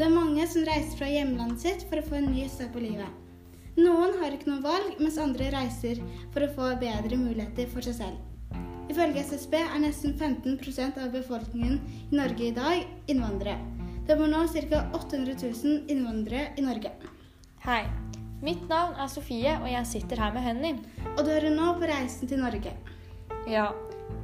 Det er mange som reiser fra hjemlandet sitt for å få en ny start på livet. Noen har ikke noe valg, mens andre reiser for å få bedre muligheter for seg selv. Ifølge SSB er nesten 15% av befolkningen i Norge i dag innvandrere. Det bor nå ca. 800 000 innvandrere i Norge. Hei. Mitt navn er Sofie, og jeg sitter her med Henny. Og du hører nå på Reisen til Norge. Ja,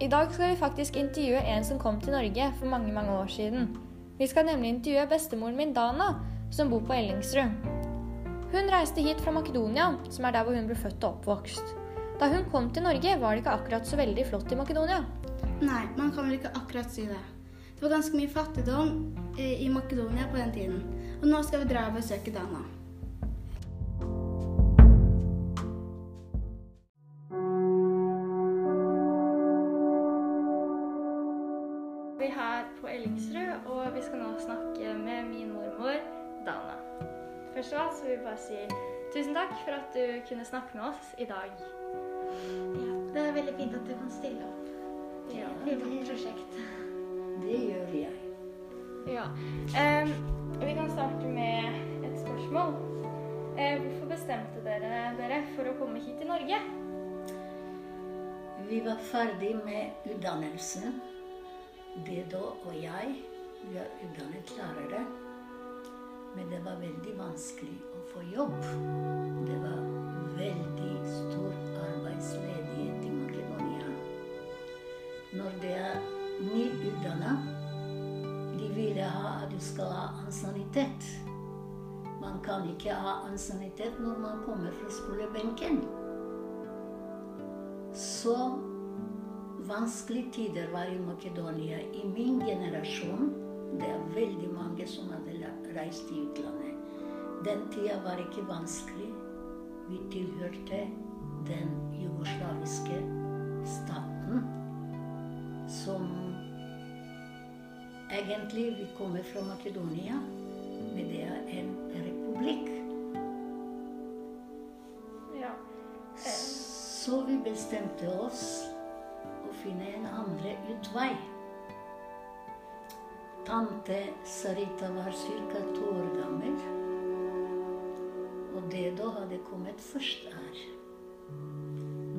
i dag skal vi faktisk intervjue en som kom til Norge for mange, mange år siden. Vi skal nemlig intervjue bestemoren min, Dana, som bor på Ellingsrud. Hun reiste hit fra Makedonia, som er der hvor hun ble født og oppvokst. Da hun kom til Norge, var det ikke akkurat så veldig flott i Makedonia. Nei, man kan vel ikke akkurat si det. Det var ganske mye fattigdom eh, i Makedonia på den tiden. Og nå skal vi dra og besøke Dana. Så vil vi bare si tusen takk for at du kunne snakke med oss i dag. Ja, det er veldig fint at du kan stille opp. Ja. Det er et prosjekt. Det gjør jeg. Ja. Um, vi kan starte med et spørsmål. Uh, hvorfor bestemte dere dere for å komme hit til Norge? Vi var ferdig med utdannelsen. da, og jeg vi er utdannet lærere. Men det var veldig vanskelig å få jobb. Det var veldig stor arbeidsledighet i Makedonia. Når det er nyutdanna, de ville ha at du skal ha ansiennitet. Man kan ikke ha ansiennitet når man kommer fra skolebenken. Så vanskelige tider var i Makedonia. I min generasjon det er veldig mange som hadde reist til utlandet. Den tida var ikke vanskelig. Vi tilhørte den jugoslaviske staten som egentlig vi kommer fra Makedonia, men det er en republikk. Ja. Så vi bestemte oss å finne en andre utvei. Tante Sarita var ca. to år gammel, og det da hadde kommet først her.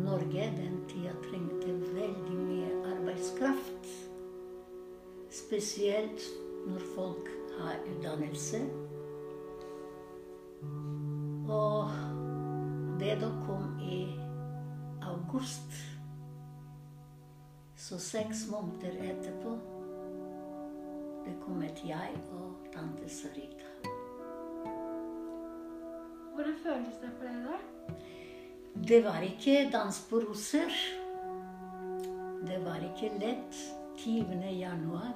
Norge den tida trengte veldig mye arbeidskraft. Spesielt når folk har utdannelse. Og det da kom i august. Så seks måneder etterpå det kom jeg og tante Sarita. Hvordan føles det for deg da? Det var ikke dans på roser. Det var ikke lett. 20. januar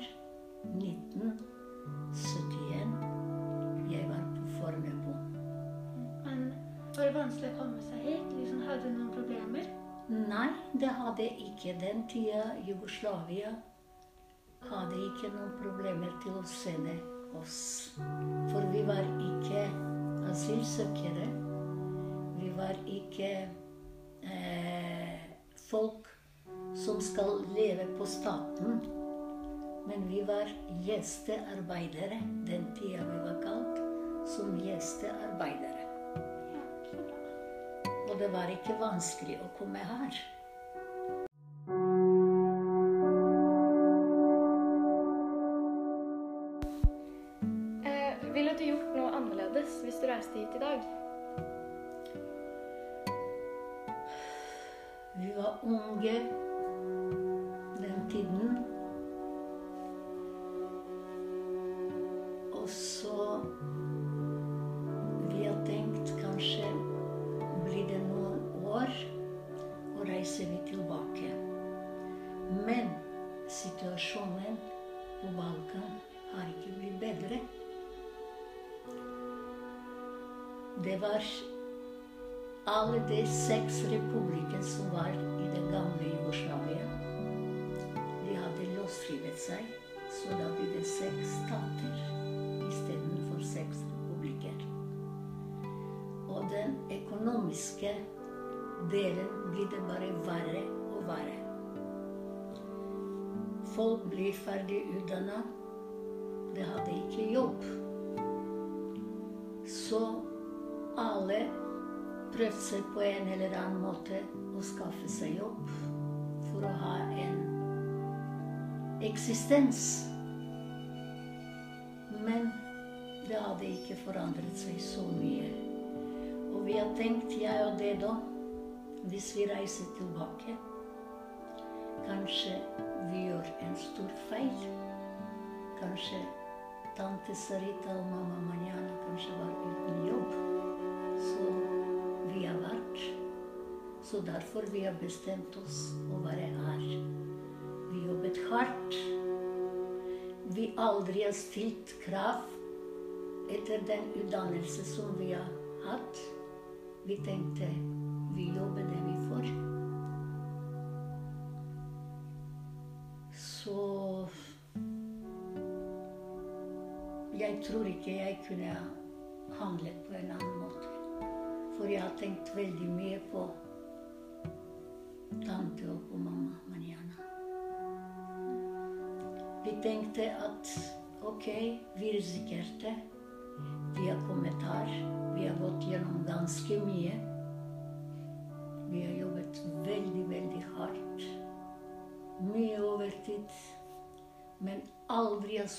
1971. Jeg var på Fornebu. Men var det vanskelig å komme seg hit? Liksom, hadde du noen problemer? Nei, det hadde ikke den tida. Jugoslavia hadde ikke noen problemer til å sende oss. For vi var ikke asylsøkere. Vi var ikke eh, folk som skal leve på staten. Men vi var gjestearbeidere den tida vi var kalt som gjestearbeidere. Og det var ikke vanskelig å komme her. Vi var unge den tiden. Og så Vi har tenkt kanskje blir det noen år, og reiser vi tilbake. Men situasjonen på Balkan har ikke blitt bedre. Det var alle de seks republikkene som var i det gamle Jugoslavia. De hadde løsrevet seg, så da ble det seks stater istedenfor seks republikker. Og den økonomiske delen blir det bare verre og verre. Folk blir ferdig utdanna. De hadde ikke jobb. Så alle prøvde seg på en eller annen måte å skaffe seg jobb for å ha en eksistens. Men det hadde ikke forandret seg så mye. Og vi har tenkt, jeg og det da, hvis vi reiser tilbake Kanskje vi gjør en stor feil. Kanskje tante Sarita og mamma Manjana kanskje var uten jobb. Så derfor vi har bestemt oss å være her. Vi jobbet hardt. Vi aldri har stilt krav etter den utdannelse som vi har hatt. Vi tenkte vi jobber det vi får. Så jeg tror ikke jeg kunne ha handlet på en annen måte. For jeg har tenkt veldig mye på tante og mamma Mariana. Vi tenkte at ok, vi risikerte. Vi har kommet her. Vi har gått gjennom ganske mye. Vi har jobbet veldig, veldig hardt. Mye overtid. Men aldri har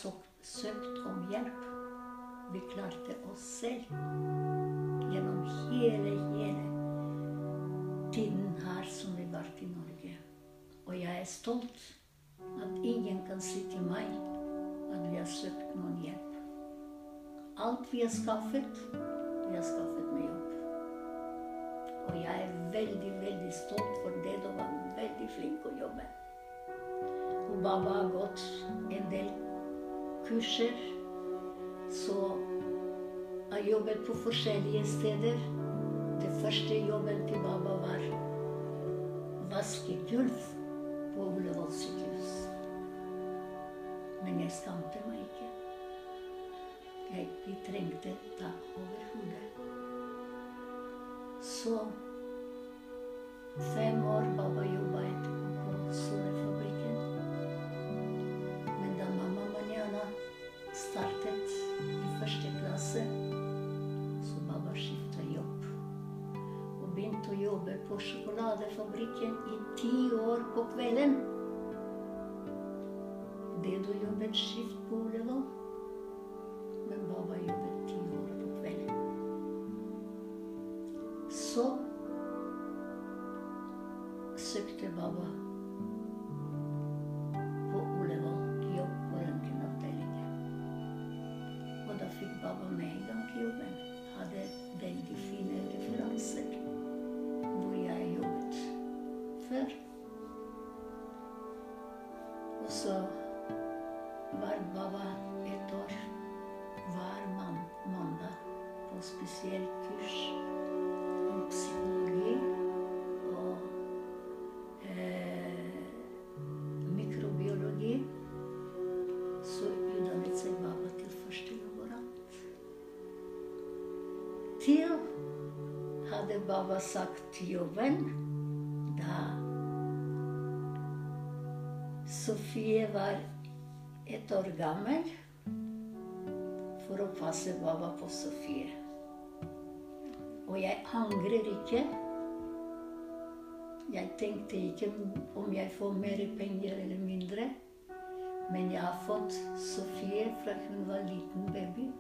søkt om hjelp. Vi klarte oss selv gjennom hele, hele tiden her som vi var i Norge. Og jeg er stolt at ingen kan si til meg at vi har søkt noen hjelp. Alt vi har skaffet, vi har skaffet med jobb. Og jeg er veldig, veldig stolt for det. Du var veldig flink å jobbe. Og Baba har gått en del kurser. Så har jobbet på forskjellige steder. Det første jobben til Baba var vaske gulv på Ullevål sykehus. Men jeg skamte meg ikke. Jeg, de trengte tak over hodet. Så fem år pappa jobba etterpå på på sjokoladefabrikken i ti år på kvelden. Det du jobbet skift på Ullevål. Men Baba jobbet ti år på kvelden. Så søkte Baba Og så var Baba et år hver man mandag på spesielt kurs om psykologi og eh, mikrobiologi. Så utdannet seg Baba til første laborant. Til hadde Baba sagt jobben Sofie var et år gammel for å passe Baba på Sofie. Og jeg angrer ikke. Jeg tenkte ikke om jeg får mer penger eller mindre. Men jeg har fått Sofie fra hun var liten baby.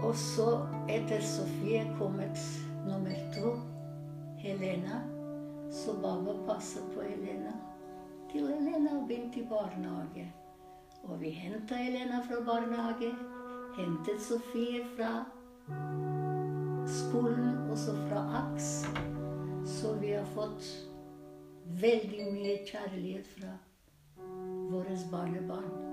Og så, etter Sofie, kommet nummer to, Helena. Så Baba passet på Helena til Helena begynte i barnehage. Og vi henta Helena fra barnehage, hentet Sofie fra skolen, også fra AKS. Så vi har fått veldig mye kjærlighet fra våre barnebarn.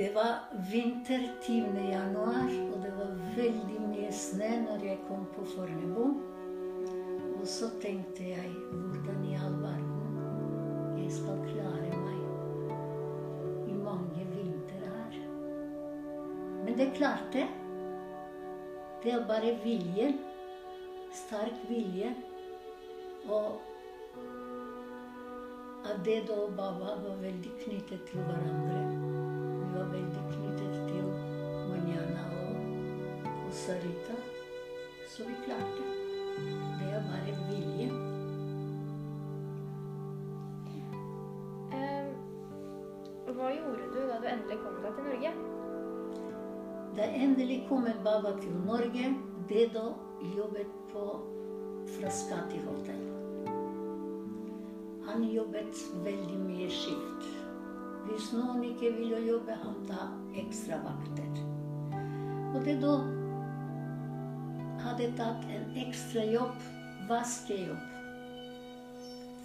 Det var vinter 10. januar, og det var veldig mye snø når jeg kom på Fornebu. Og så tenkte jeg hvordan i all verden jeg skal klare meg i mange vintre her. Men det klarte jeg. Det er bare viljen. sterk vilje. Og at det og Baba var veldig knyttet til hverandre. Veldig knyttet til Manjana og, og Sarita. Så vi klarte. Det er bare vilje. Eh, hva gjorde du da du endelig kom deg til Norge? Da endelig kom Baba til Norge, det da jobbet på Frascati hotell. Han jobbet veldig mye skift. Hvis noen ikke ville jobbe, han ta ekstra vakter. Og det da hadde tatt en ekstra jobb, vaskejobb,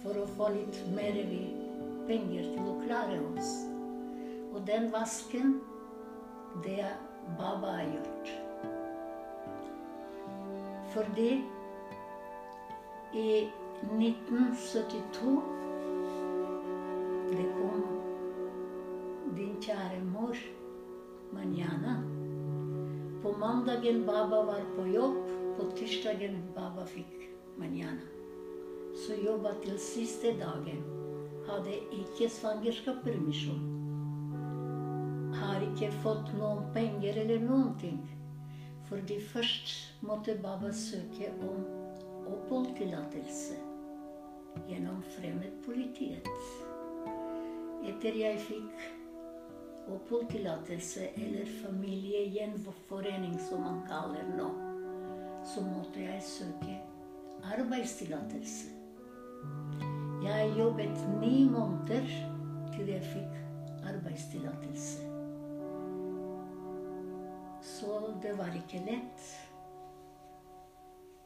for å få litt mer penger til å klare oss. Og den vasken, det er Baba har gjort. Fordi i 1972 mandagen Baba var på jobb, på tirsdagen Baba fikk Manjana. Så jobba til siste dagen. Hadde ikke svangerskapspermisjon. Har ikke fått noen penger eller noen ting. Fordi først måtte Baba søke om oppholdstillatelse gjennom fremmedpolitiet. Etter jeg fikk oppholdstillatelse, eller familiegjenforening som man kaller nå, så måtte jeg søke arbeidstillatelse. Jeg jobbet ni måneder til jeg fikk arbeidstillatelse. Så det var ikke lett.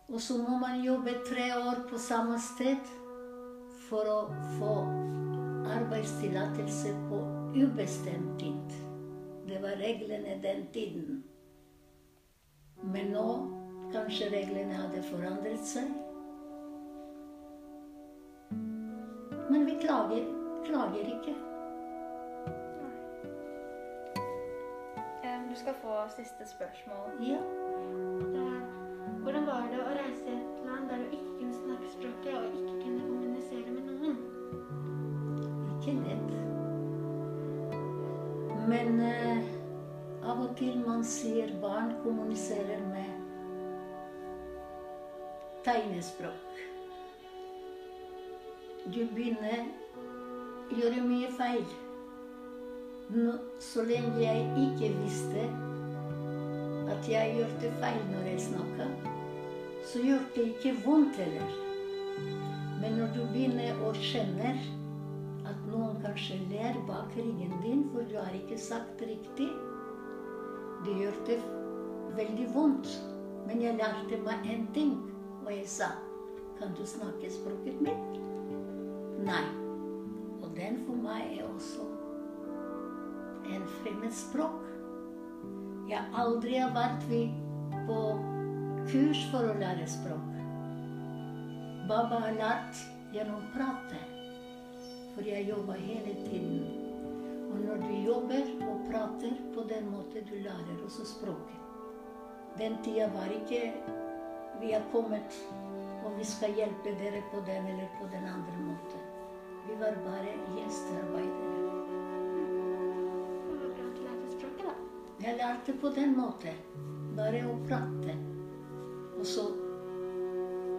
Og så må man jobbe tre år på samme sted for å få arbeidstillatelse på ubestemt tid. Det var reglene den tiden. Men nå kanskje reglene hadde forandret seg. Men vi klager, klager ikke. Du skal få siste spørsmål. Ja. Hvordan var det å til man sier barn kommuniserer med tegnespråk. Du begynner å gjøre mye feil. Nå, så lenge jeg ikke visste at jeg gjorde feil når jeg snakka, så gjorde det ikke vondt heller. Men når du begynner å kjenne at noen kanskje ler bak ryggen din, for du har ikke sagt riktig. Det gjør det veldig vondt. Men jeg lærte meg én ting, og jeg sa Kan du snakke språket mitt? Nei. Og den for meg er også en fremmed språk. Jeg aldri har vært på kurs for å lære språk. Baba har lært gjennom pratet. For jeg jobber hele tiden. Og når du jobber på den måten, du lærer også språket. Den tida var ikke vi har kommet og vi skal hjelpe dere på den eller på den andre måten. Vi var bare gjestearbeidere. Det var bra at du lærte språket, da. Jeg lærte på den måten. Bare å prate. Og så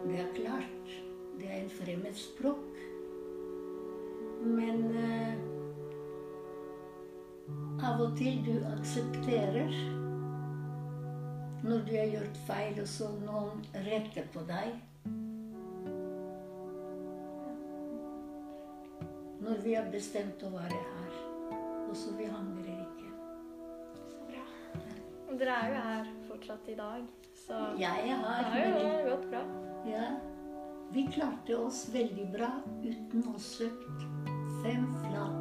Det er klart, det er en fremmed språk. Men eh, av og til du aksepterer når du har gjort feil, og så noen retter på deg. Når vi har bestemt å være her, og så vi angrer ikke. Så bra. Og Dere er jo her fortsatt i dag, så Jeg er det har jo gått bra. ja, vi klarte oss veldig bra uten å søke fem flate.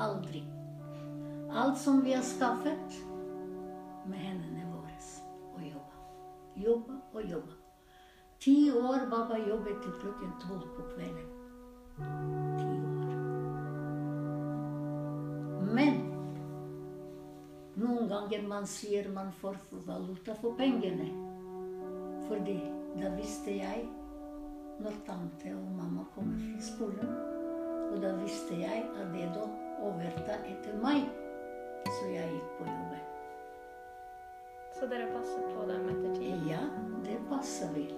Aldri. Alt som vi har skaffet, med hendene våre og jobba. Jobba og jobba. Ti år Baba jobbet til klokken tolv på kvelden. Ti år. Men noen ganger man sier man får valuta for pengene. Fordi da visste jeg når tante og mamma kommer fra skolen. Og da visste jeg at det da overta etter meg. Så jeg gikk på jobben. Så dere passet på dem etter tid? Ja, det passer vi.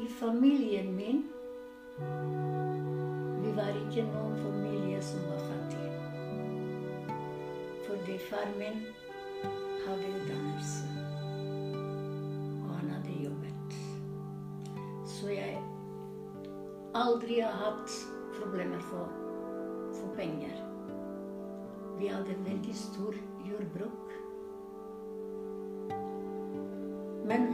I familien min Vi var ikke noen familie som var fattig. Fordi far min hadde utdannelse. Aldri har hatt problemer for, for penger. Vi hadde veldig stor jordbruk. Men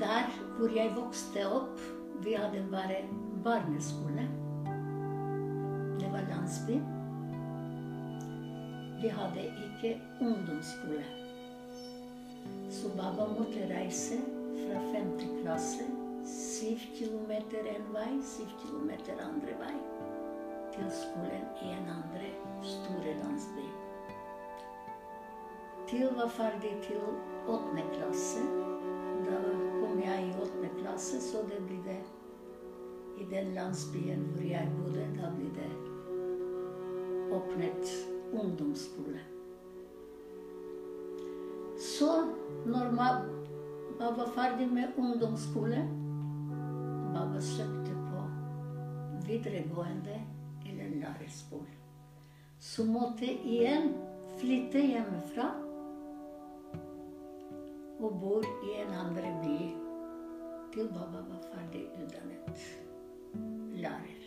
der hvor jeg vokste opp, vi hadde bare barneskole. Det var landsby. Vi hadde ikke ungdomsskole. Så baba måtte reise fra femte klasse syv kilometer en vei, syv kilometer andre vei til skolen i en andre store landsby. Til var ferdig til åttende klasse. Da kom jeg i åttende klasse, så det blir det i den landsbyen hvor jeg bodde, da ble det åpnet ungdomsskole. Så når man var ferdig med ungdomsskole, Baba søkte på videregående eller lærerskole. Så måtte jeg igjen flytte hjemmefra og bor i en andre by til Baba var ferdig utdannet lærer.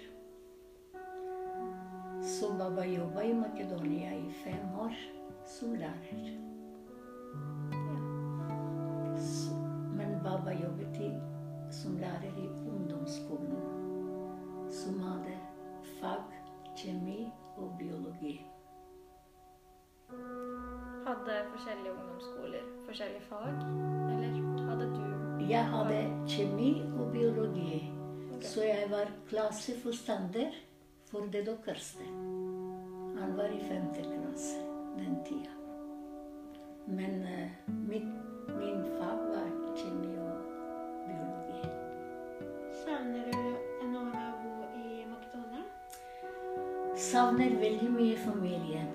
Så Baba jobba i Makedonia i fem år som lærer. Jobbet i, som lærer i ungdomsskolen, som hadde fag kjemi og biologi. Hadde forskjellige ungdomsskoler forskjellige fag? Eller hadde du Jeg hadde kjemi og biologi, okay. så jeg var klasseforstander for det dokkerste. Han var i femte klasse den tida. Men uh, mitt, min fag var kjemi og biologi. Savner du en år å bo i Makedonia? Savner veldig mye familien.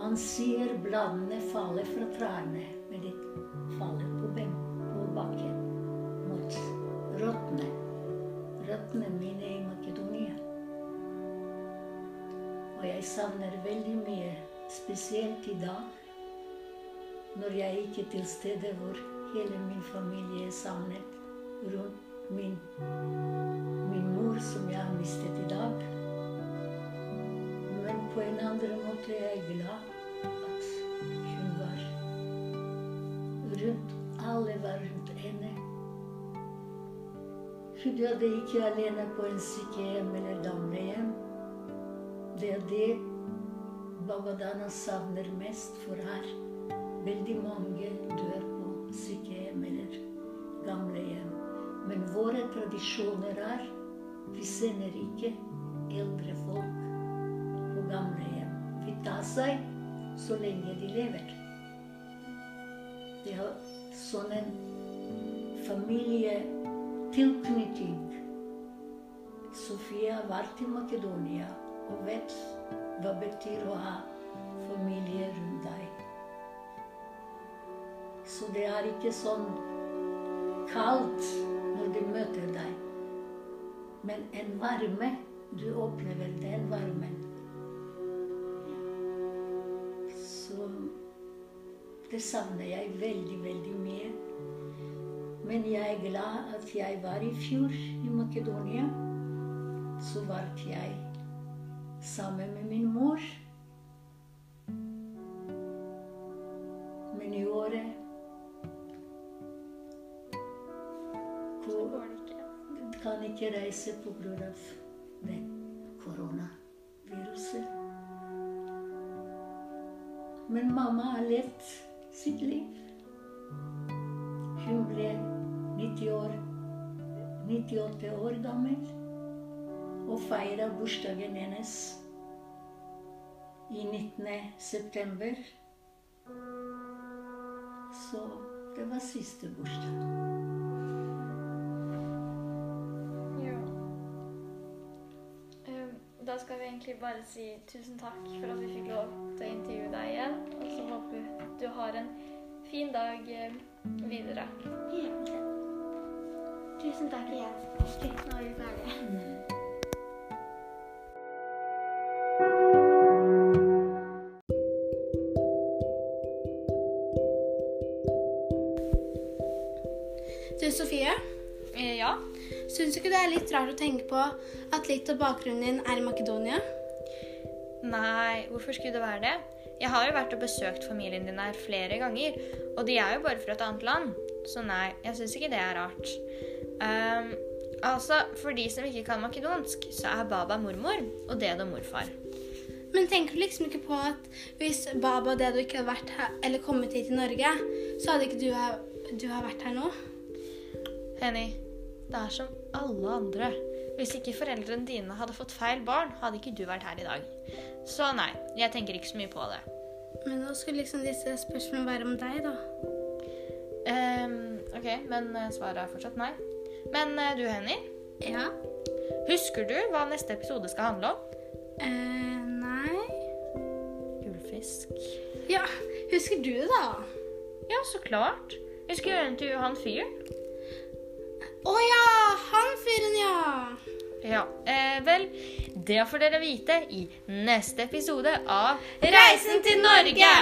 Man sier bladene faller fra trærne, men de faller på, ben, på bakken mot røttene. Røttene mine i Makedonia. Og jeg savner veldig mye, spesielt i dag, når jeg ikke er til stede hvor hele min familie er samlet rundt min, min mor, som jeg har mistet i dag. Men på en andre måte er jeg glad at hun var rundt. Alle var rundt henne. Hun døde ikke alene på en sykehjem eller gamlehjem. Det er det Babadana savner mest for her. Veldig mange dør sykehjem eller gamlehjem. Men våre tradisjoner er vi sender ikke eldre folk på gamlehjem. Vi tar seg så lenge de lever. De har sånn en familietilknytning. Sofia har vært i Makedonia og vet hva betyr å ha familie rundt. Så det er ikke sånn kaldt når de møter deg, men en varme. Du opplever den varmen. Så det savner jeg veldig, veldig mye. Men jeg er glad at jeg var i fjor i Makedonia. Så var jeg sammen med min mor. Men i året kan ikke reise pga. koronaviruset. Men mamma har levd sitt liv. Hun ble 90 år, 98 år gammel og feira bursdagen hennes i 19. september. Så det var siste bursdag. Egentlig bare si tusen takk for at vi fikk lov til å intervjue deg igjen. Og så håper vi du har en fin dag eh, videre. Ja. Tusen takk igjen. Nå er vi ferdige. Du, Sofie. Eh, Ja. Syns du ikke det er litt rart å tenke på at litt av bakgrunnen din er i Makedonia? Nei, hvorfor skulle det være det? Jeg har jo vært og besøkt familien din her flere ganger, og de er jo bare fra et annet land. Så nei, jeg syns ikke det er rart. Um, altså, for de som ikke kan makedonsk, så er Baba mormor og Dedo morfar. Men tenker du liksom ikke på at hvis Baba og Dedo ikke hadde vært her, eller kommet hit til Norge, så hadde ikke du, du vært her nå? Henny, det er som alle andre. Hvis ikke foreldrene dine hadde fått feil barn, hadde ikke du vært her i dag. Så nei, jeg tenker ikke så mye på det. Men da skulle liksom disse spørsmålene være om deg, da. Um, ok, men eh, svaret er fortsatt nei. Men eh, du, Henny, Ja? husker du hva neste episode skal handle om? Eh, nei Gullfisk. Ja, husker du det, da? Ja, så klart. Vi skal gjøre intervju han fyren. Å ja! Han fyren, ja! Ja, eh, vel, det får dere vite i neste episode av Reisen til Norge!